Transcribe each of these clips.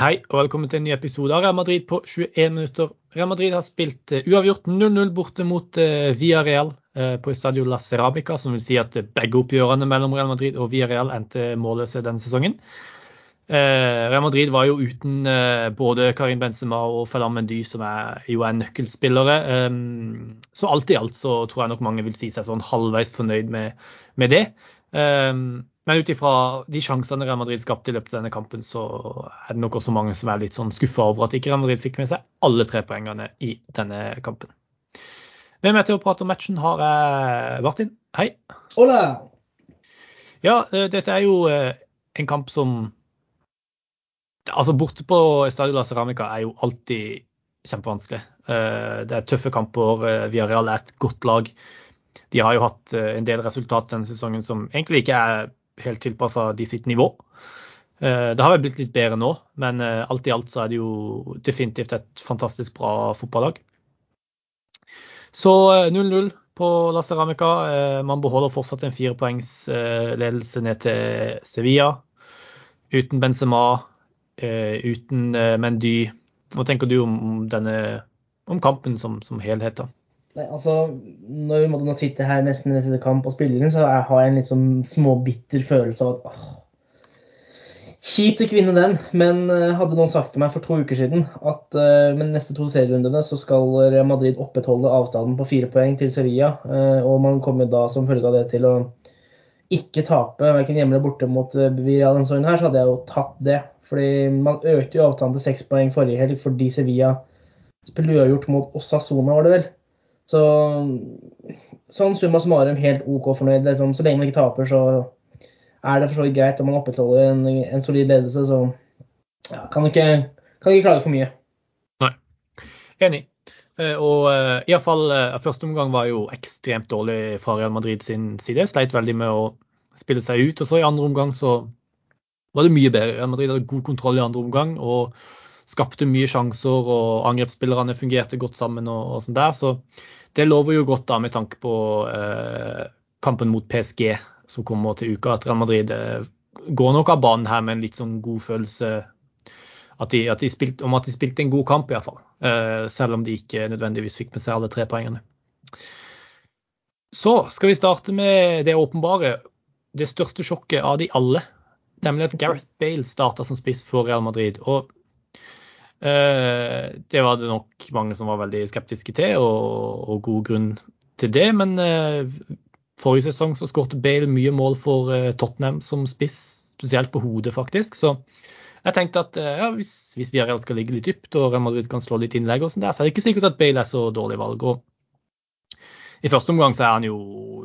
Hei og velkommen til en ny episode av Real Madrid på 21 minutter. Real Madrid har spilt uh, uavgjort 0-0 borte mot uh, Villarreal uh, på Estadio La Ceramica, som vil si at begge oppgjørene mellom Real Madrid og Villarreal endte målløse denne sesongen. Real Madrid var jo uten både Karim Benzema og Falam Mendy, som er, jo er nøkkelspillere. Så alt i alt så tror jeg nok mange vil si seg sånn halvveis fornøyd med, med det. Um, men ut ifra de sjansene Real Madrid skapte i løpet av denne kampen, så er det nok også mange som er litt sånn skuffa over at ikke Real Madrid fikk med seg alle tre poengene i denne kampen. Med meg til å prate om matchen har jeg Martin. Hei. Hola. Ja, eh, dette er jo eh, en kamp som Altså, borte på Estadio La Ceramica er jo alltid kjempevanskelig. Eh, det er tøffe kamper. Villarreal er et godt lag. De har jo hatt en del resultat denne sesongen som egentlig ikke er helt tilpassa de sitt nivå. Eh, det har vel blitt litt bedre nå, men eh, alt i alt så er det jo definitivt et fantastisk bra fotballag. Så 0-0 eh, på La Ceramica. Man beholder fortsatt en firepoengsledelse ned til Sevilla. Uten Benzema, uten Mendy. Hva tenker du om, denne, om kampen som, som helhet? da? Nei, altså, Når vi nå sitter her nesten etter kamp og spiller inn, så jeg har jeg en litt sånn småbitter følelse av at åh, Kjipt å kvinne den, men uh, hadde noen sagt til meg for to uker siden at uh, med de neste to serierundene så skal Real Madrid opprettholde avstanden på fire poeng til Sevilla, uh, og man kommer da som følge av det til å ikke tape verken hjemme eller borte mot Villarreal denne sesongen, her, så hadde jeg jo tatt det. Fordi man økte jo avstanden til seks poeng forrige helg fordi Sevilla spilte uavgjort mot Osasona, var det vel. Så sånn summa summarum helt OK fornøyd. Liksom, så lenge man ikke taper, så er det for så vidt greit om man opprettholder en, en solid ledelse. Så ja, kan, ikke, kan ikke klage for mye. Nei, enig. Eh, og uh, eh, iallfall uh, eh, første omgang var jo ekstremt dårlig fra Real Madrid sin side. Sleit veldig med å spille seg ut. Og så i andre omgang så var det mye bedre. Real Madrid hadde god kontroll i andre omgang og skapte mye sjanser, og angrepsspillerne fungerte godt sammen og, og sånn der. Så det lover jo godt da med tanke på eh, kampen mot PSG som kommer til uka. At Real Madrid eh, går nok av banen her med en litt sånn god følelse at de, at de spilt, om at de spilte en god kamp, iallfall. Eh, selv om de ikke nødvendigvis fikk med seg alle tre poengene. Så skal vi starte med det åpenbare. Det største sjokket av de alle. Nemlig at Gareth Bale starta som spiss for Real Madrid. Og det var det nok mange som var veldig skeptiske til, og, og god grunn til det. Men eh, forrige sesong så skårte Bale mye mål for eh, Tottenham som spiss, spesielt på hodet, faktisk. Så jeg tenkte at ja, hvis, hvis Villarreal skal ligge litt dypt og Real Madrid kan slå litt innlegg, og sånn der, så er det ikke sikkert at Bale er så dårlig valg. Og I første omgang så er han jo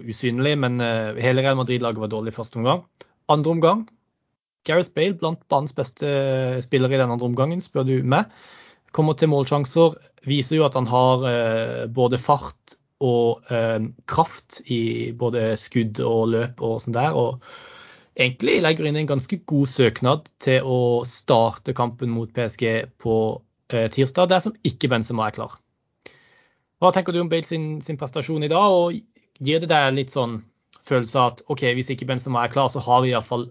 usynlig, men hele Real Madrid-laget var dårlig i første omgang. Andre omgang Gareth Bale blant banens beste spillere i den andre omgangen, spør du meg. Kommer til målsjanser. Viser jo at han har eh, både fart og eh, kraft i både skudd og løp og sånn der. Og egentlig legger inn en ganske god søknad til å starte kampen mot PSG på eh, tirsdag, dersom ikke Benzema er klar. Hva tenker du om Bale sin, sin prestasjon i dag, og gir det deg litt sånn følelse av at OK, hvis ikke Benzema er klar, så har vi iallfall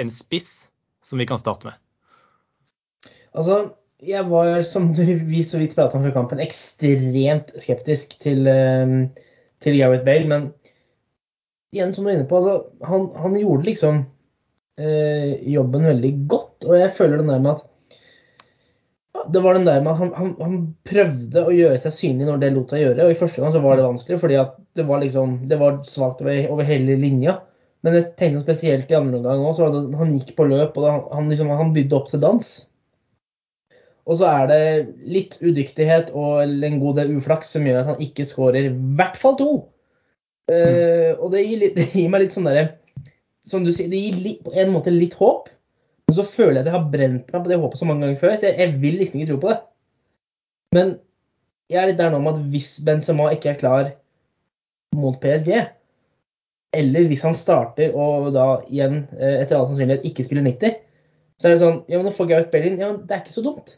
en spiss som vi kan starte med? Altså, jeg var, som vi så vidt pratet om før kampen, ekstremt skeptisk til, ehm, til Gareth Bale. Men igjen, som du er inne på, altså, han, han gjorde liksom eh, jobben veldig godt. Og jeg føler den der med at det var den der med at han, han, han, prøvde å gjøre seg synlig når det lot seg gjøre. Og i første gang så var det vanskelig, fordi at det var liksom, var svakt over, over hele linja. Men jeg tenkte spesielt i andre omgang òg, han gikk på løp, og han, liksom, han bydde opp til dans. Og så er det litt udyktighet og en god del uflaks som gjør at han ikke skårer i hvert fall to. Mm. Uh, og det gir, litt, det gir, meg litt sånn derre Som du sier, det gir litt, på en måte litt håp. Men så føler jeg at jeg har brent meg på det håpet så mange ganger før, så jeg, jeg vil liksom ikke tro på det. Men jeg er litt der nå med at hvis Benzema ikke er klar mot PSG, eller hvis han starter og da igjen eh, etter all sannsynlighet ikke spiller 90, så er det sånn Ja, men nå får Gareth Bell inn. Ja, det er ikke så dumt.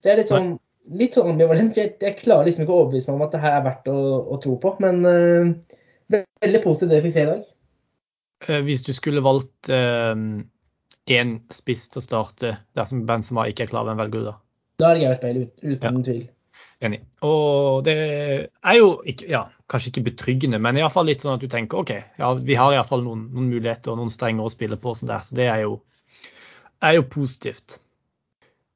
Så jeg er litt sånn, litt sånn ambivalent. Jeg, jeg klarer liksom ikke å overbevise meg om at det her er verdt å, å tro på. Men uh, veldig positivt det vi fikk se i dag. Eh, hvis du skulle valgt uh, én spiss til å starte dersom Benzema ikke er klar, hvem velger du da? Da er det Gareth Bale, uten ja. tvil. Enig. Og det er jo ikke, ja, kanskje ikke betryggende, men iallfall litt sånn at du tenker OK, ja, vi har iallfall noen, noen muligheter og noen strenger å spille på, sånn der, så det er jo, er jo positivt.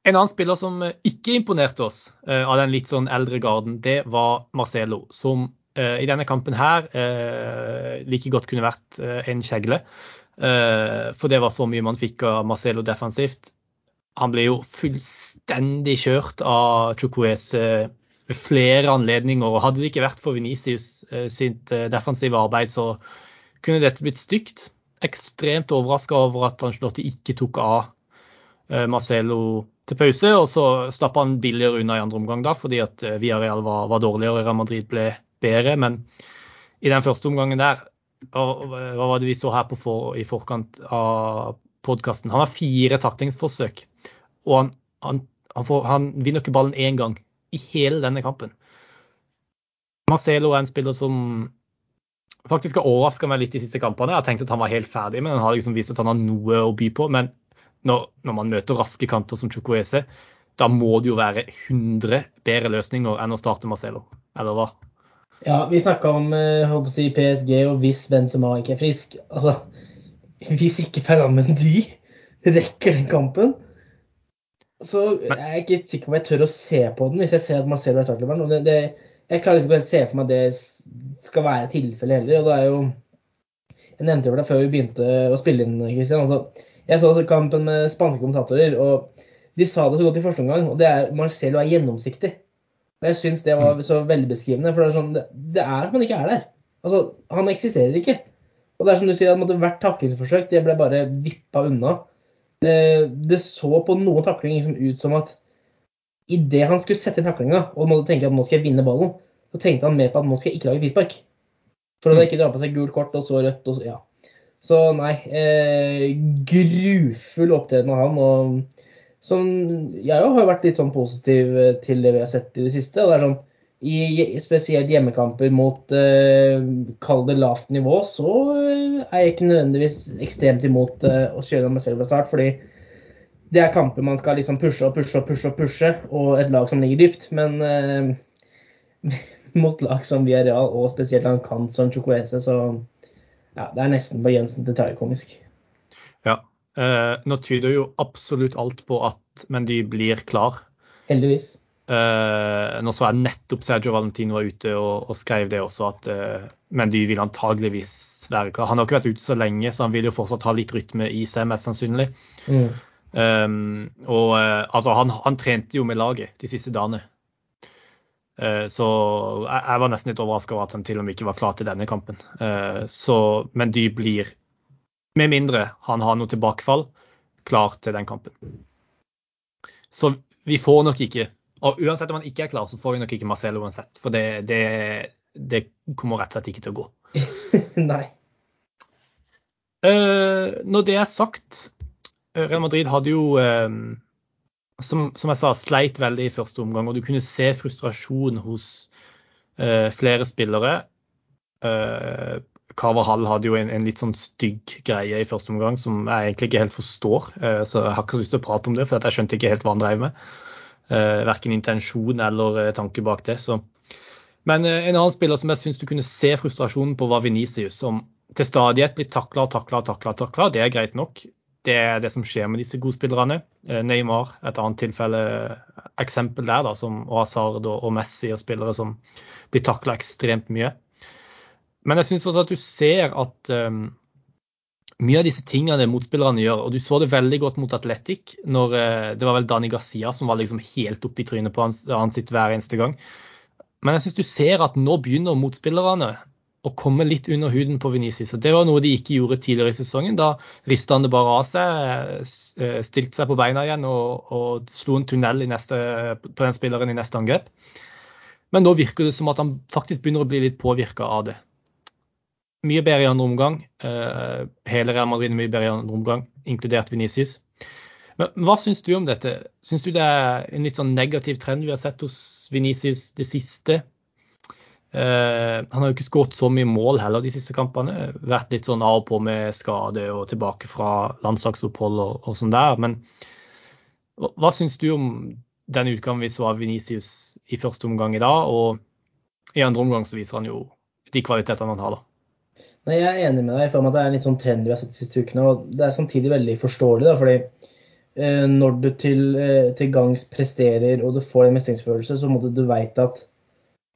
En annen spiller som ikke imponerte oss uh, av den litt sånn eldre garden, det var Marcelo, som uh, i denne kampen her uh, like godt kunne vært en kjegle. for det var så mye man fikk av Marcelo defensivt han ble jo fullstendig kjørt av Chukwese ved flere anledninger. og Hadde det ikke vært for Venicius eh, sitt eh, defensive arbeid, så kunne dette blitt stygt. Ekstremt overraska over at Angelotti ikke tok av eh, Marcelo til pause. Og så slapp han billigere unna i andre omgang, da, fordi at Villarreal var, var dårligere Real Madrid ble bedre. Men i den første omgangen der, hva var det vi så her for, i forkant av podkasten? Han har fire taklingsforsøk og han, han, han, får, han vinner ikke ballen én gang i hele denne kampen. Marcelo er en spiller som faktisk har overraska meg litt de siste kampene. Jeg har tenkt at han var helt ferdig, men han har liksom vist at han har noe å by på. Men når, når man møter raske kanter som Chukwese, da må det jo være 100 bedre løsninger enn å starte Marcelo, eller hva? Ja, vi snakka om eh, si, PSG og hvis Benzema ikke er frisk. Altså, hvis ikke Ferland Mendy rekker den kampen, så jeg er ikke sikker på om jeg tør å se på den hvis jeg ser at Marcelo er startklubben. Det, det, jeg klarer ikke å se for meg at det skal være tilfellet heller. og det er jo Jeg nevnte jo det før vi begynte å spille inn, Christian. Altså, jeg så også kampen med spanske kommentatorer, og de sa det så godt i første omgang. og det er Marcelo er gjennomsiktig. Og Jeg syns det var mm. så velbeskrivende. For det er, sånn, det, det er at han ikke er der. Altså, Han eksisterer ikke. Og det er som du sier, at hvert taklingsforsøk det ble bare vippa unna. Eh, det så på noen taklinger liksom ut som at idet han skulle sette inn taklinga og måtte tenke at nå skal jeg vinne ballen, så tenkte han mer på at nå skal jeg ikke lage frispark. For å mm. ikke dra på seg gult kort og så rødt. og så, ja. Så nei, eh, grufull opptreden av han. og som Jeg har vært litt sånn positiv til det vi har sett i det siste. og det er sånn i spesielt hjemmekamper mot eh, kall det lavt nivå, så eh, er jeg ikke nødvendigvis ekstremt imot eh, å kjøre meg selv fra start. fordi det er kamper man skal liksom pushe og pushe og pushe, og pushe, og et lag som ligger dypt. Men eh, mot lag som Villarreal, og spesielt han kant som Chukwese, så ja, det er nesten på grensen til tragikomisk. Ja. Eh, nå tyder jo absolutt alt på at men de blir klar. Heldigvis. Uh, nå så jeg nettopp Sergio Valentino var ute og, og skrev det også, at uh, Mendy vil antageligvis være klar. Han har ikke vært ute så lenge, så han vil jo fortsatt ha litt rytme i seg, mest sannsynlig. Mm. Um, og uh, altså, han, han, trente jo med laget de siste dagene. Uh, så jeg, jeg, var nesten litt overraska over at han til og med ikke var klar til denne kampen. Uh, så Mendy blir, med mindre han har noe tilbakefall, klar til den kampen. Så vi får nok ikke og uansett om han ikke er klar, så får vi nok ikke Marcelo uansett. For det, det, det kommer rett og slett ikke til å gå. Nei. Uh, når det er sagt, Real Madrid hadde jo uh, som, som, jeg sa, sleit veldig i første omgang. Og du kunne se frustrasjon hos uh, flere spillere. Carvahall hadde jo en, en, litt sånn stygg greie i første omgang som jeg egentlig ikke helt forstår. så jeg har ikke lyst til å prate om det, for jeg skjønte ikke helt hva han drev med verken intensjon eller eh, tanke bak det. Så. Men eh, en annen spiller som jeg syns du kunne se frustrasjonen på, var Venicius, som til stadighet blir takla og takla og takla. takla. Det er greit nok. Det er det som skjer med disse godspillerne. Eh, Neymar, et annet tilfelle, eksempel der, da, som Hazard og Messi og spillere som blir takla ekstremt mye. Men jeg syns også at du ser at um, mye av disse tingene motspillerne gjør. og Du så det veldig godt mot Atletic. når eh, Det var vel Dani Garcia som var liksom helt oppe i trynet på hans, sitt hver eneste gang. Men jeg syns du ser at nå begynner motspillerne å komme litt under huden på Venezia. Det var noe de ikke gjorde tidligere i sesongen. Da rista han det bare av seg, eh, stilte seg på beina igjen og, og slo en tunnel neste, på den spilleren i neste angrep. Men nå virker det som at han faktisk begynner å bli litt påvirka av det mye bedre i andre omgang. Uh, hele Real Madrid mye bedre i andre omgang, inkludert Venicius. Men hva syns du om dette? Syns du det er en litt sånn negativ trend vi har sett hos Venicius det siste? Uh, han har jo ikke skåret så mye mål heller de siste kampene. Vært litt sånn av og på med skade og tilbake fra landslagsopphold og, og sånn der. Men hva, hva syns du om den utgaven vi så av Venicius i første omgang i dag? Og i andre omgang så viser han jo de kvalitetene han har, da. Nei, Jeg er enig med deg i form at det er en litt sånn trend vi har sett de siste ukene. og Det er samtidig veldig forståelig. da, fordi eh, Når du til, eh, til, gangs presterer og du får en mestringsfølelse, så må du, du veit at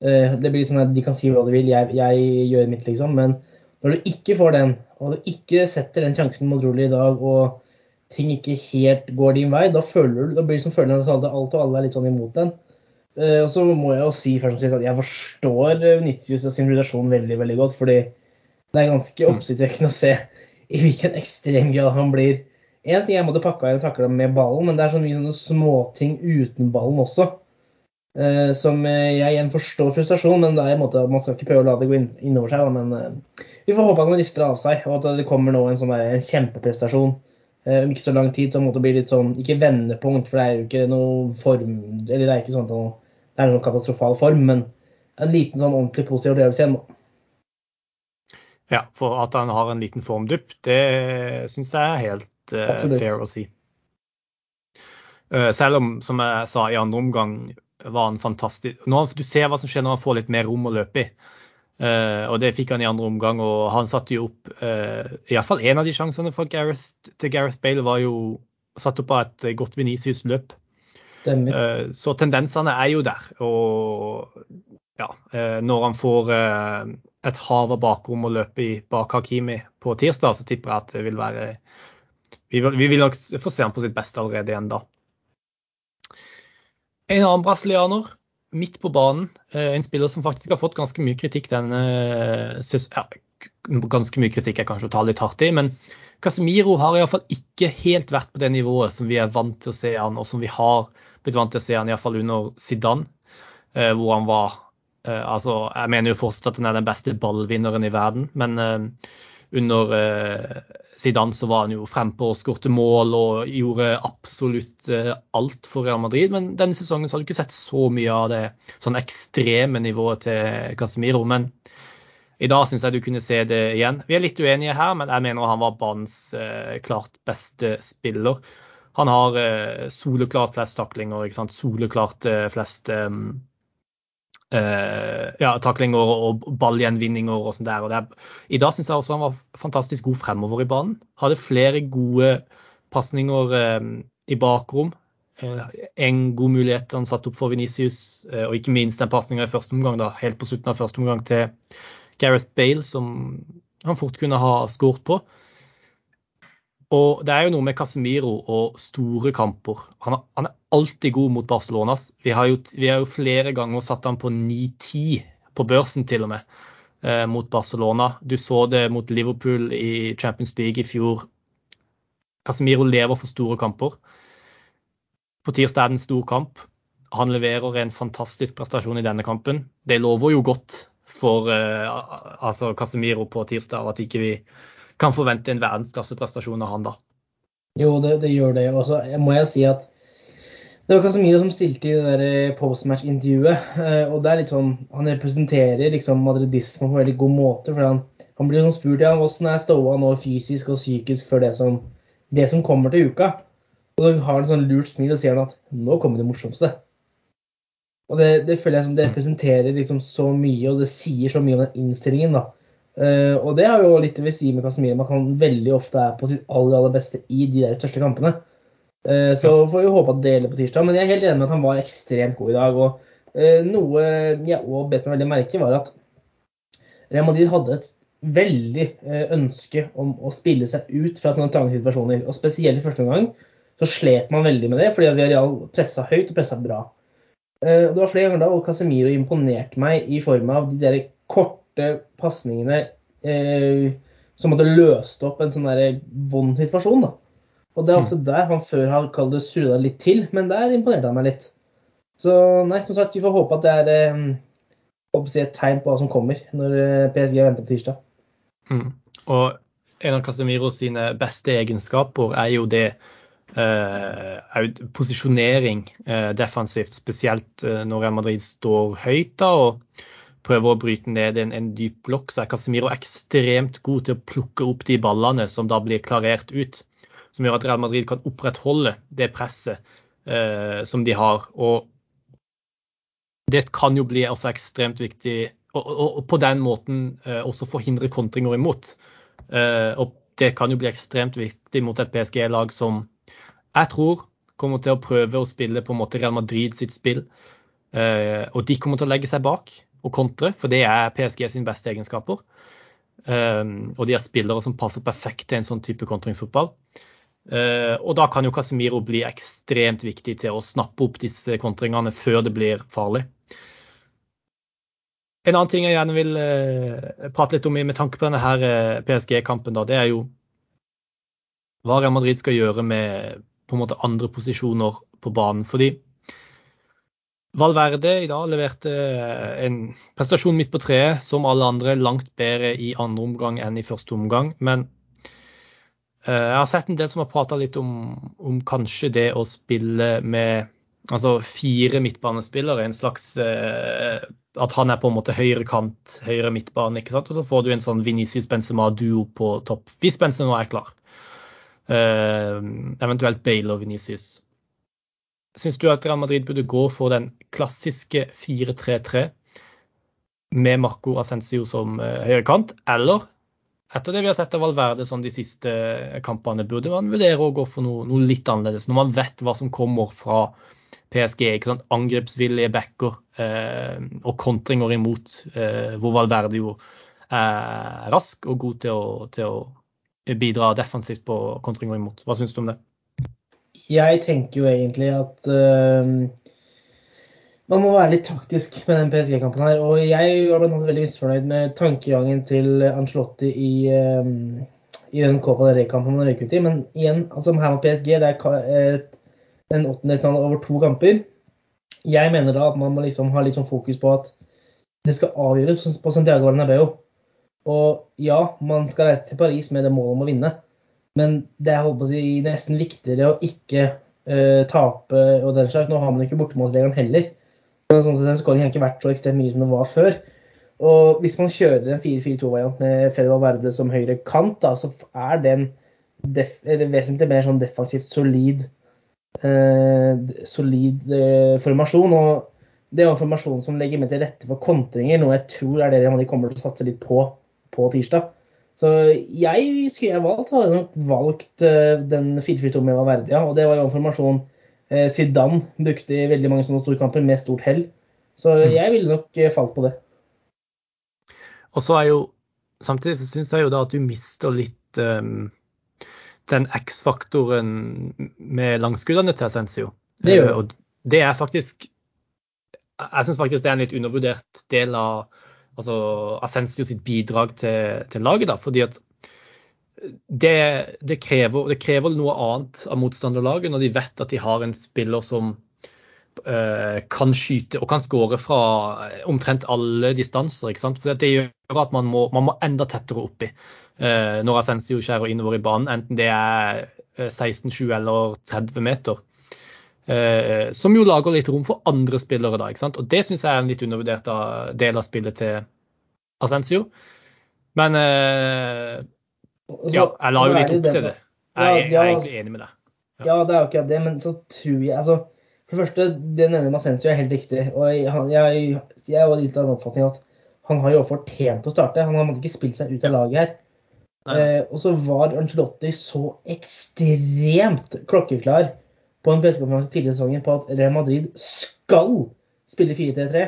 eh, det blir litt sånn at De kan si hva de vil, jeg, jeg, gjør mitt, liksom. Men når du ikke får den, og du ikke setter den sjansen mot rolig i dag, og ting ikke helt går din vei, da, føler du, da blir det som følelsen at alt og alle er litt sånn imot den. Eh, og så må jeg jo si først og sist at jeg forstår Nitius sin frustrasjon veldig, veldig godt. fordi det er ganske mm. oppsiktsvekkende å se i hvilken ekstrem grad han blir. En ting jeg måtte pakke av og takle med ballen, men det er så mye småting uten ballen også. Eh, som jeg igjen forstår frustrasjon, men det er en måte, man skal ikke prøve å la det gå inn, innover seg. Da, men eh, vi får håpe at han rister av seg, og at det kommer nå en, sånn en kjempeprestasjon. Eh, om ikke så lang tid, så måtte det bli litt sånn, ikke vendepunkt, for det er jo ikke noe form Eller det er ikke sånn at det er noen katastrofal form, men en liten sånn ordentlig positiv opplevelse igjen. da. Ja, for at han har en liten formdupp, det syns jeg er helt uh, fair å si. Uh, selv om, som jeg sa i andre omgang, var han fantastisk. Nå, du ser hva som skjer når han får litt mer rom å løpe i. Uh, og det fikk han i andre omgang, og han satte jo opp uh, Iallfall én av de sjansene fra Gareth, til Gareth Bale var jo satt opp av et godt Venicius-løp. Uh, så tendensene er jo der. Og ja, når han får et hav av bakrom å løpe i bak Hakimi på tirsdag, så tipper jeg at det vil være Vi vil, vi vil nok få se ham på sitt beste allerede igjen da. En annen brasilianer midt på banen, eh, en spiller som faktisk har fått ganske mye kritikk denne ja, Ganske mye kritikk er kanskje å ta litt hardt i, men Casemiro har iallfall ikke helt vært på det nivået som vi er vant til å se han, og som vi har blitt vant til å se han iallfall under Zidane, eh, hvor han var altså, jeg mener jo fortsatt at han er den beste ballvinneren i verden, men uh, under uh, Zidane så var han jo frempå og skårte mål og gjorde absolutt alt for Real Madrid. Men denne sesongen så har du ikke sett så mye av det sånn ekstreme nivået til Casemiro. Men i dag syns jeg du kunne se det igjen. Vi er litt uenige her, men jeg mener han var banens klart beste spiller. Han har soleklart flest taklinger, soleklart flest um, Uh, ja, taklinger og ballgjenvinninger og sånt der. Og der. I dag syns jeg også han var fantastisk god fremover i banen. Hadde flere gode pasninger uh, i bakrom. Uh, en god mulighet han satte opp for Venicius, og ikke minst den pasninga i første omgang, da, helt på slutten av første omgang til Gareth Bale, som han fort kunne ha skåret på. Og det er jo noe med Casemiro og store kamper. Han han er alltid god mot Barcelona. Vi har, jo, vi har jo flere ganger satt han på 9-10 på børsen, til og med, eh, mot Barcelona. Du så det mot Liverpool i Champions League i fjor. Casemiro lever for store kamper. På tirsdag er det en stor kamp. Han leverer en fantastisk prestasjon i denne kampen. Det lover jo godt for eh, altså Casemiro på tirsdag, at ikke vi kan forvente en verdensklasseprestasjon av han da. Jo, det, det gjør det. Og så må jeg si at det var Casemiro som stilte i det der eh, postmatch-intervjuet. Eh, og det er litt sånn, Han representerer liksom madridismen på en veldig god måte. for Han, han blir sånn spurt ja, hvordan er ståa nå fysisk og psykisk for det som, det som kommer til uka. Og da har han sånn lurt smil og sier han at nå kommer det morsomste. Og det, det føler jeg som det representerer liksom så mye, og det sier så mye om den innstillingen. da. Uh, og det har jo litt å si med Casemiro. at han veldig ofte er på sitt aller, aller beste i de der største kampene. Uh, så får vi håpe at det gjelder på tirsdag. Men jeg er helt enig med at han var ekstremt god i dag. Og uh, noe jeg òg bet meg veldig merke, var at Real Madrid hadde et veldig ønske om å spille seg ut fra sånne trange situasjoner. Og spesielt i første omgang så slet man veldig med det, fordi at Real pressa høyt og pressa bra. det var flere ganger da hvor Casemiro imponerte meg i form av de der korte pasningene eh, som hadde løst opp en sånn vond situasjon. da. Og det er ofte mm. der han før har kalt det surra litt til, men der imponerte han meg litt. Så nei, som sagt, vi får håpe at det er eh, et tegn på hva som kommer når eh, PSG venter på tirsdag. Mm. Og en av Casemiro sine beste egenskaper er jo det Uh, posisjonering uh, defensivt, spesielt uh, når Real Madrid står høyt. da, og prøver å bryte ned en, en dyp blokk, så er Casemiro ekstremt god til å plukke opp de ballene som da blir klarert ut. Som gjør at Real Madrid kan opprettholde det presset eh, som de har. Og det kan jo bli også ekstremt viktig og, og, og på den måten eh, også forhindre kontringer imot. Eh, og det kan jo bli ekstremt viktig mot et PSG-lag som jeg tror kommer til å prøve å spille på en måte Real Madrid sitt spill. Eh, og de kommer til å legge seg bak og kontre, for det er PSG sine beste egenskaper. Um, og de har spillere som passer perfekt til en sånn type kontringsfotball. Uh, og da kan jo Casemiro bli ekstremt viktig til å snappe opp disse kontringene før det blir farlig. En annen ting jeg gjerne vil uh, prate litt om med tanke på denne uh, PSG-kampen, det er jo hva Real Madrid skal gjøre med på en måte andre posisjoner på banen. Fordi Valverde i dag leverte eh, en prestasjon midt på treet, som alle andre, langt bedre i andre omgang enn i første omgang. Men jeg har sett en del som har prata litt om, om, kanskje det å spille med altså fire midtbanespillere, en slags uh, At han er på en måte høyre kant, høyre midtbane, ikke sant. Og så får du en sånn Venicius Benzema-duo på topp, hvis Benzema er klar. Uh, eventuelt Bale og Venicius. Syns du at Real Madrid burde gå for den klassiske 4-3-3 med Marco Ascencio som eh, høyrekant, eller etter det vi har sett av Valverde sånn de siste kampene, burde man vurdere å gå for noe, noe, litt annerledes, når man vet hva som kommer fra PSG. ikke sant? Angrepsvillige backer eh, og kontringer imot, eh, hvor Valverde jo er rask og god til å, til å bidra defensivt på kontringer imot. Hva syns du om det? jeg tenker jo egentlig at uh, man må være litt taktisk med den PSG-kampen her. Og jeg var blant annet veldig misfornøyd med tankegangen til Ancelotti i, um, i den Copa del Rey-kampen han røyk ut i. Men igjen, altså her med PSG, det er en åttendelsfinale over to kamper. Jeg mener da at man må liksom ha litt sånn fokus på at det skal avgjøres på Santiago Bernabeu. Og ja, man skal reise til Paris med det målet om å vinne. Men det er holdt på å si, nesten viktigere å ikke uh, tape og den slags. Nå har man ikke bortemålsregelen heller. Så sånn Den skåringen har ikke vært så ekstremt mye som den var før. Og hvis man kjører en 4-4-2-variant med Federal Verde som høyre kant, da, så er det en vesentlig mer sånn defensivt solid, eh, solid eh, formasjon. Og det er en formasjon som legger med til rette for kontringer, noe jeg tror er det de kommer til å satse litt på på tirsdag. Så jeg skulle jeg valgt, så hadde jeg nok valgt eh, den 4-4-2 med Verdia. Og det var jo en formasjon uh, Zidane brukte i veldig mange sånne store kamper med stort hell. Så mm. jeg ville nok uh, falt på det. Og så er jo Samtidig så syns jeg jo da at du mister litt um, den X-faktoren med langskuddene til Assensio. Det gjør. og det er faktisk Jeg syns faktisk det er en litt undervurdert del av altså Assensio sitt bidrag til, til laget. da, fordi at det, det, krever, det, krever, noe annet av motstanderlaget når de vet at de har en spiller som uh, kan skyte og kan skåre fra omtrent alle distanser. For Det gjør at man må, man må enda tettere oppi uh, når Assensio skjærer innover i banen, enten det er 16-7 eller 30 meter. Uh, som jo lager litt rom for andre spillere, da. Og det syns jeg er en litt undervurdert del av spillet til Assensio. Men eh, ja, jeg la jo litt opp til det. Jeg, jeg er egentlig enig med deg. Ja. ja, det er jo ikke det, men så tror jeg altså, For det første, det nevner Masensio er helt riktig. Og jeg, jeg, jeg er litt av den oppfatning at han har jo fortjent å starte. Han har ikke spilt seg ut av laget her. Eh, og så var Angelotti så ekstremt klokkeklar på en pressekonferanse tidligere i sesongen på at Real Madrid skal spille 4-3-3.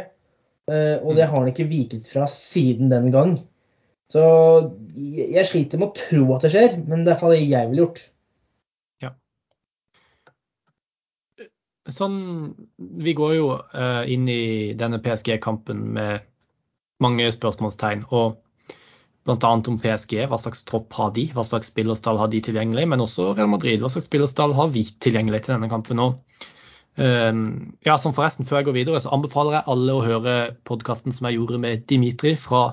Eh, og det mm. har han ikke viket fra siden den gang. Så jeg sliter med å tro at det skjer, men det er iallfall det jeg ville gjort. Ja. Sånn, vi går jo uh, inn i denne PSG-kampen med mange spørsmålstegn. Og bl.a. om PSG. Hva slags tropp har de? Hva slags spillerstall har de tilgjengelig? Men også Real Madrid. Hva slags spillerstall har vi tilgjengelig til denne kampen nå? Um, ja, som forresten, Før jeg går videre, så anbefaler jeg alle å høre podkasten som jeg gjorde med Dimitri fra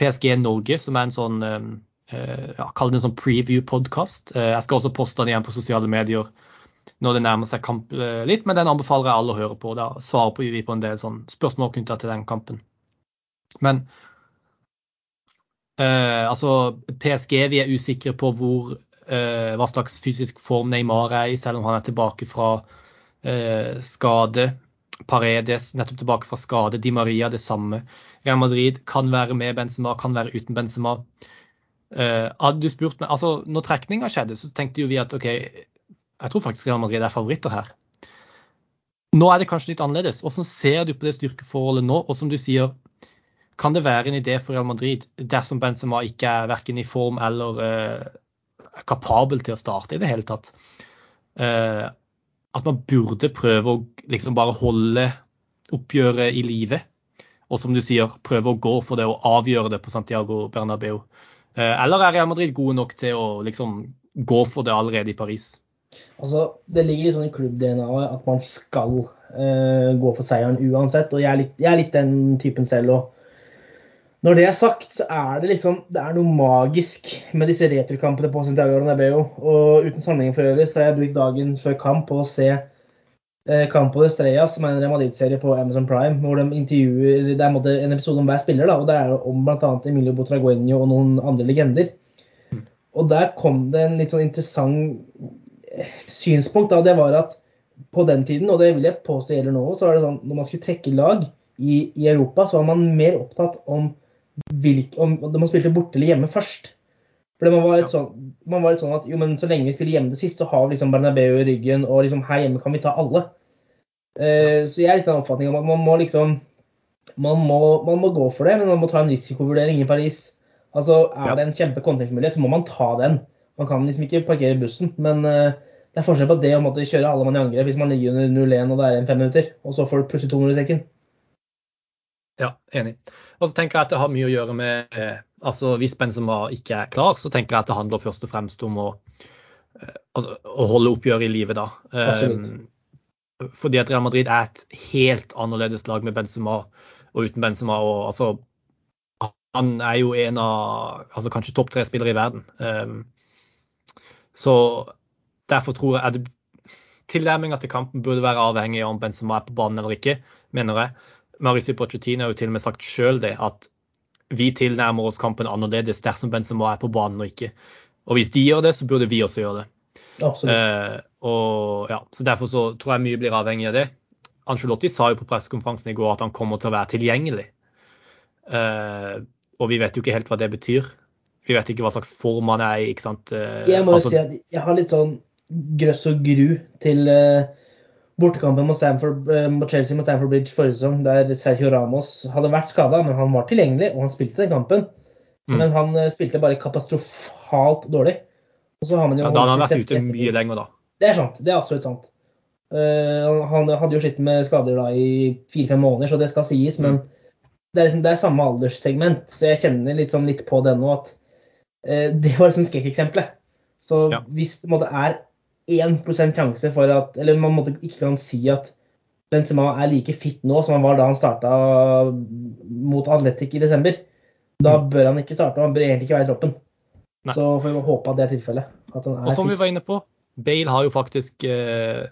PSG Norge, som er en sånn um, uh, ja, Kall det en sånn preview-podkast. Uh, jeg skal også poste den igjen på sosiale medier når det nærmer seg kamp uh, litt, men den anbefaler jeg alle å høre på. Da svarer vi på en del sånn spørsmål knytta til den kampen. Men eh, altså PSG, vi er usikre på hvor, eh, hva slags fysisk form Neymar er i, selv om han er tilbake fra eh, skade. Paredes nettopp tilbake fra skade. Di Maria det samme. Real Madrid kan være med Benzema, kan være uten Benzema. Uh, hadde du spurt meg, altså når trekninga skjedde, så tenkte jo vi at OK, jeg tror faktisk Real Madrid er favoritter her. Nå er det kanskje litt annerledes. Hvordan ser du på det styrkeforholdet nå? Og som du sier, kan det være en idé for Real Madrid dersom Benzema ikke er verken i form eller uh, kapabel til å starte i det hele tatt? Uh, at man burde prøve å liksom bare holde oppgjøret i live. Og som du sier, prøve å gå for det og avgjøre det på Santiago Bernabeu. Eller er Real Madrid gode nok til å liksom gå for det allerede i Paris? Altså, Det ligger sånn i klubb-DNA-et at man skal uh, gå for seieren uansett. og jeg er, litt, jeg er litt, den typen selv. og Når det er sagt, så er det liksom, det er noe magisk med disse returkampene på Santiago Bernabeu. Og uten sammenheng for øvrig så har jeg brukt dagen før kamp på å se Campo de Estrellas, som er en Real serie på Amazon Prime, hvor de intervjuer Det er en episode om hver spiller, da, og det er om bl.a. Emilio Botragueño og noen andre legender. Mm. Og der kom det en litt sånn interessant synspunkt da, det var at på den tiden, og det vil jeg påstå gjelder nå, så var det sånn når man skulle trekke lag i, i Europa, så var man mer opptatt om, hvilk, om man spilte borte eller hjemme først. For man var, litt sånn, man var litt sånn at jo, men så lenge vi spiller hjemme det siste, så har vi liksom Bernabeu i ryggen, og liksom her hjemme kan vi ta alle. Uh, så jeg er litt av den oppfatning om at man må liksom man må, man må, gå for det, men man må ta en risikovurdering i Paris. Altså, Er det en kjempe kontringsmulighet, så må man ta den. Man kan liksom ikke parkere bussen, men uh, det er forskjell på det å måtte kjøre alle mann i angrep hvis man ligger under 0-1 og det er igjen fem minutter, og så får du plutselig 200 i sekken. Ja, enig. Og så tenker jeg at det har mye å gjøre med eh, altså Hvis Benzema ikke er klar, så tenker jeg at det handler først og fremst om å, eh, altså, å holde oppgjøret i live, da. Um, fordi at Real Madrid er et helt annerledes lag med Benzema og uten Benzema. og altså Han er jo en av altså kanskje topp tre spillere i verden. Um, så Derfor tror jeg at tilnærminga til kampen burde være avhengig av om Benzema er på banen eller ikke, mener jeg. Mauricio Pochettino har jo til og med sagt sjøl det, at vi tilnærmer oss kampen annerledes dersom Benzema er på banen og ikke. Og hvis de gjør det, så burde vi også gjøre det. Uh, og ja, så Derfor så tror jeg mye blir avhengig av det. Angelotti sa jo på pressekonferansen i går at han kommer til å være tilgjengelig. Uh, og vi vet jo ikke helt hva det betyr. Vi vet ikke hva slags form han er i. ikke sant? Uh, jeg må altså, si at jeg har litt sånn grøss og gru til uh, bortekampen mot, uh, mot, Chelsea mot Stanford Bridge forrige sesong, der Sergio Ramos hadde vært skada, men han var tilgjengelig, og han spilte den kampen. Mm. Men han uh, spilte bare katastrofalt dårlig. ja, da hadde han vært ute mye lenger, da. Det er sant. Det er absolutt sant. han hadde jo slitt med skader da i fire-fem måneder, så det skal sies. Mm. Men det er, det er, samme alderssegment, så jeg kjenner litt, sånn, litt på det nå at det var liksom skrekkeksempelet. Så ja. hvis det måtte er 1% sjanse for at Eller man måtte ikke kan si at Benzema er like fit nå som han var da han starta mot Atletic i desember. Da mm. bør han ikke starte, og han bør egentlig ikke være i troppen. Nei. Så får vi håpe at det er tilfellet. og som vi var inne på, Bale har jo faktisk eh,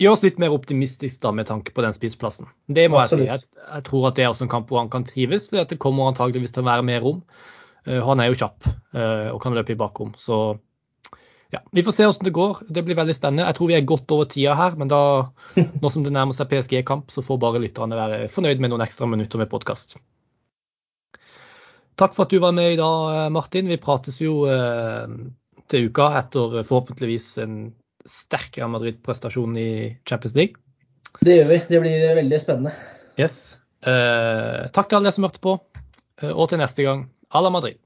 gjør oss litt mer optimistisk da med tanke på den spissplassen. Det må Absolutt. jeg si. Jeg, jeg, tror at det er også en kamp hvor han kan trives, for det kommer antageligvis til å være mer rom. Uh, han er jo kjapp uh, og kan løpe i bakrom. Så ja, Vi får se hvordan det går. Det blir veldig spennende. Jeg tror vi er godt over tida her, men da, nå som det nærmer seg PSG-kamp, så får bare lytterne være fornøyd med noen ekstra minutter med podkast. Takk for at du var med i dag, Martin. Vi prates jo eh, til uka etter forhåpentligvis en sterk Real Madrid-prestasjon i Champions League. Det gjør vi. Det blir veldig spennende. Yes. Eh, takk til alle dere som hørte på, eh, og til neste gang. À la Madrid.